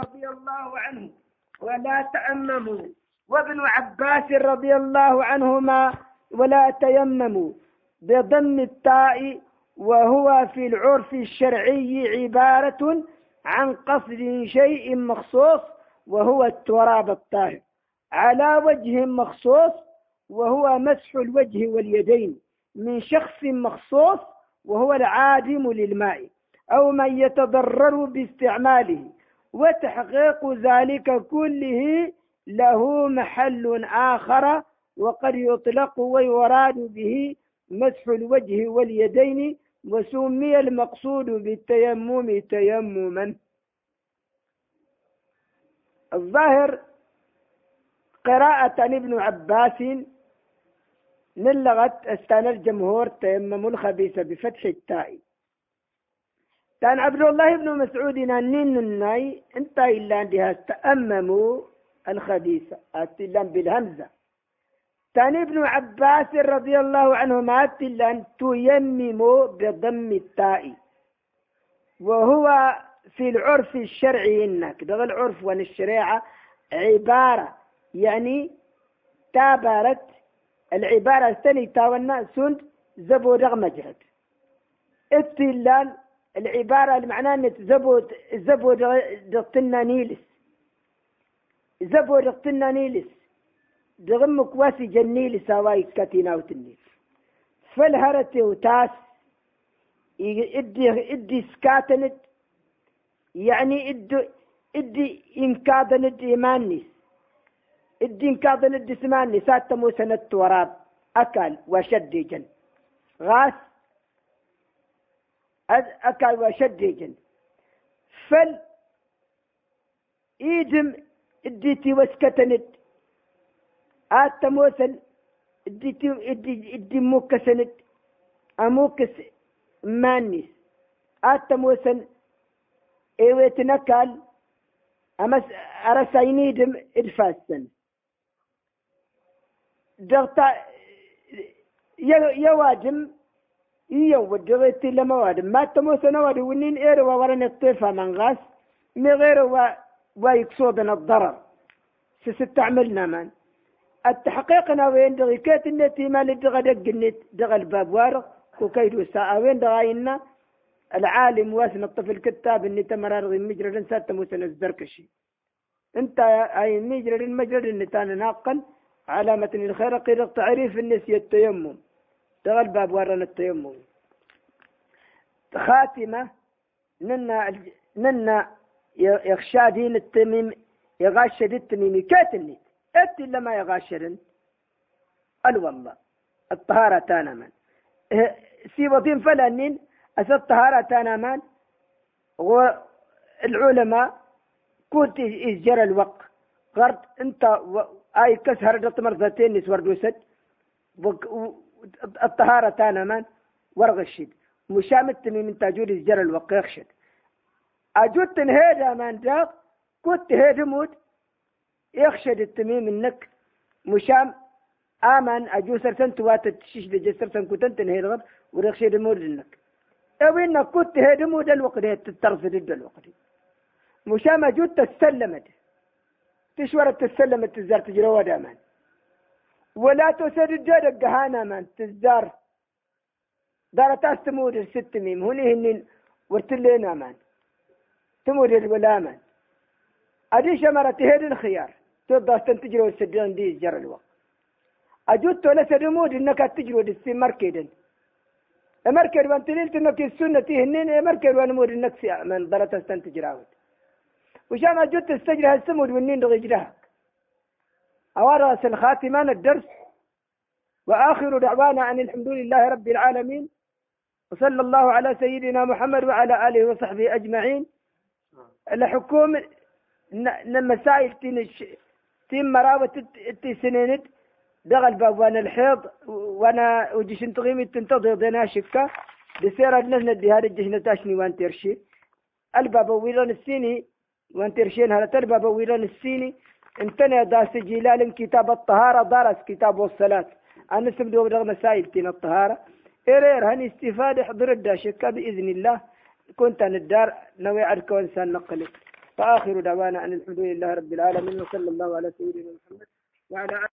رضي الله عنه ولا تأمموا. وابن عباس رضي الله عنهما ولا تيمموا بضم التاء وهو في العرف الشرعي عبارة عن قصد شيء مخصوص وهو التراب الطاهر. على وجه مخصوص وهو مسح الوجه واليدين من شخص مخصوص وهو العادم للماء أو من يتضرر باستعماله. وتحقيق ذلك كله له محل آخر وقد يطلق ويراد به مسح الوجه واليدين وسمي المقصود بالتيمم تيمما. الظاهر قراءة ابن عباس من لغة استان الجمهور تيمم الخبيث بفتح التاء. كان عبد الله بن مسعود نين الناي انت إلا عندها تأمموا الخبيثة أتلا بالهمزة. ثاني ابن عباس رضي الله عنهما أتلا تيمموا بضم التاء. وهو في العرف الشرعي إنك ده العرف والشريعة عبارة يعني تابرت العبارة الثانية تاونا سند زبو رغم جهد اتلال العبارة اللي معناها ان زبو زبو دقتنا نيلس. زبو دقتنا نيلس. دغم كواسي جنيل سواي كاتينا وتنيل فالهرتي وتاس. ادي إدي سكاتنت. يعني ادي إدي انكادنت إيمانيس. إدي انكادنت سماني ساتمو سنة وراب. أكل وشد جن. غاس. أكل وشديجن فل إيدم إديتي وسكتنت آت موسن إديتي ادي إدي موكسنت. أموكس مانيس. آت موسن ايويت نكال امس ارساينيدم إدفاسن. دغتا يواجم iyo wadogeti lama wad matamo sana wad winin ere wa waran الطيفة من غاس من غير و ويكسودنا الضرر ستستعملنا من التحقيقنا وين دغي كيت النتي ما لدغ دق النت دغ الباب وارغ وكيد ساعة وين دغاينا العالم واسن الطفل كتاب اني تمرر مجرد سات موسن الزركشي انت اي مجرد مجرد النتان ناقا علامة الخير قيل تعريف النسي التيمم تغل باب ورنا التيمم خاتمة ننا ننا يخشى دين التميم يغاشد التميم. كاتلني ات لما يغاشرن. قال والله الطهارة تانا من. سي وطين فلانين أس الطهارة تانا من. والعلماء كنت إجرى الوقت. غرد أنت و... آي كسر دت مرتين نسور دوسد الطهارة تانا من ورغ الشد مشام التمي من تاجود الجر الوقت يخشد أجود تنهيدا من داق كنت هيدا موت. يخشد التميم انك مشام آمن أجو سرسن توات تشيش دي سرسن كنت تنهيد غد ورخشد المود انك أو انك كنت هيدا مود الوقت تترف ضد الوقت مشام أجود تسلمت. تشور تسلمت الزار تجروا دامان ولا تسد الجد قهانا من تزار. دار تاس تمود الست ميم. هني هنين ورتلينا من. تمود الولا من. أدي شمرة تهد الخيار. تبدا تنتجر والسجن دي جر الوقت أجوت ولا سدمود إنك تجرو دي مركدن مركد وانت ليلت انك السنة هنين مركد وأنا مود إنك من ضلت استنتجراوت وشان أجوت تستجرها السمود والنين أوارس الخاتمة الدرس وآخر دعوانا أن الحمد لله رب العالمين وصلى الله على سيدنا محمد وعلى آله وصحبه أجمعين. الحكومة المسائل تنش تيم مراوة تي سنينت دغل باب وأنا الحيض وأنا وجيش انتغيمي تنتظر دينا شكا بسيرة لنا دي هذا الجهنة تاشني وان ترشي. الباب ويلون السيني وان ترشين هذا الباب ويلون السيني. انتنى داس جلال كتاب الطهارة درس كتاب الصلاة أنا سبدو بدغ مسائل تين الطهارة. إرير هني استفادة حضر الداشكة بإذن الله كنت الدار نوي عرك وإنسان نقلت فآخر دعوانا أن الحمد لله رب العالمين وصلى الله على سيدنا محمد وعلى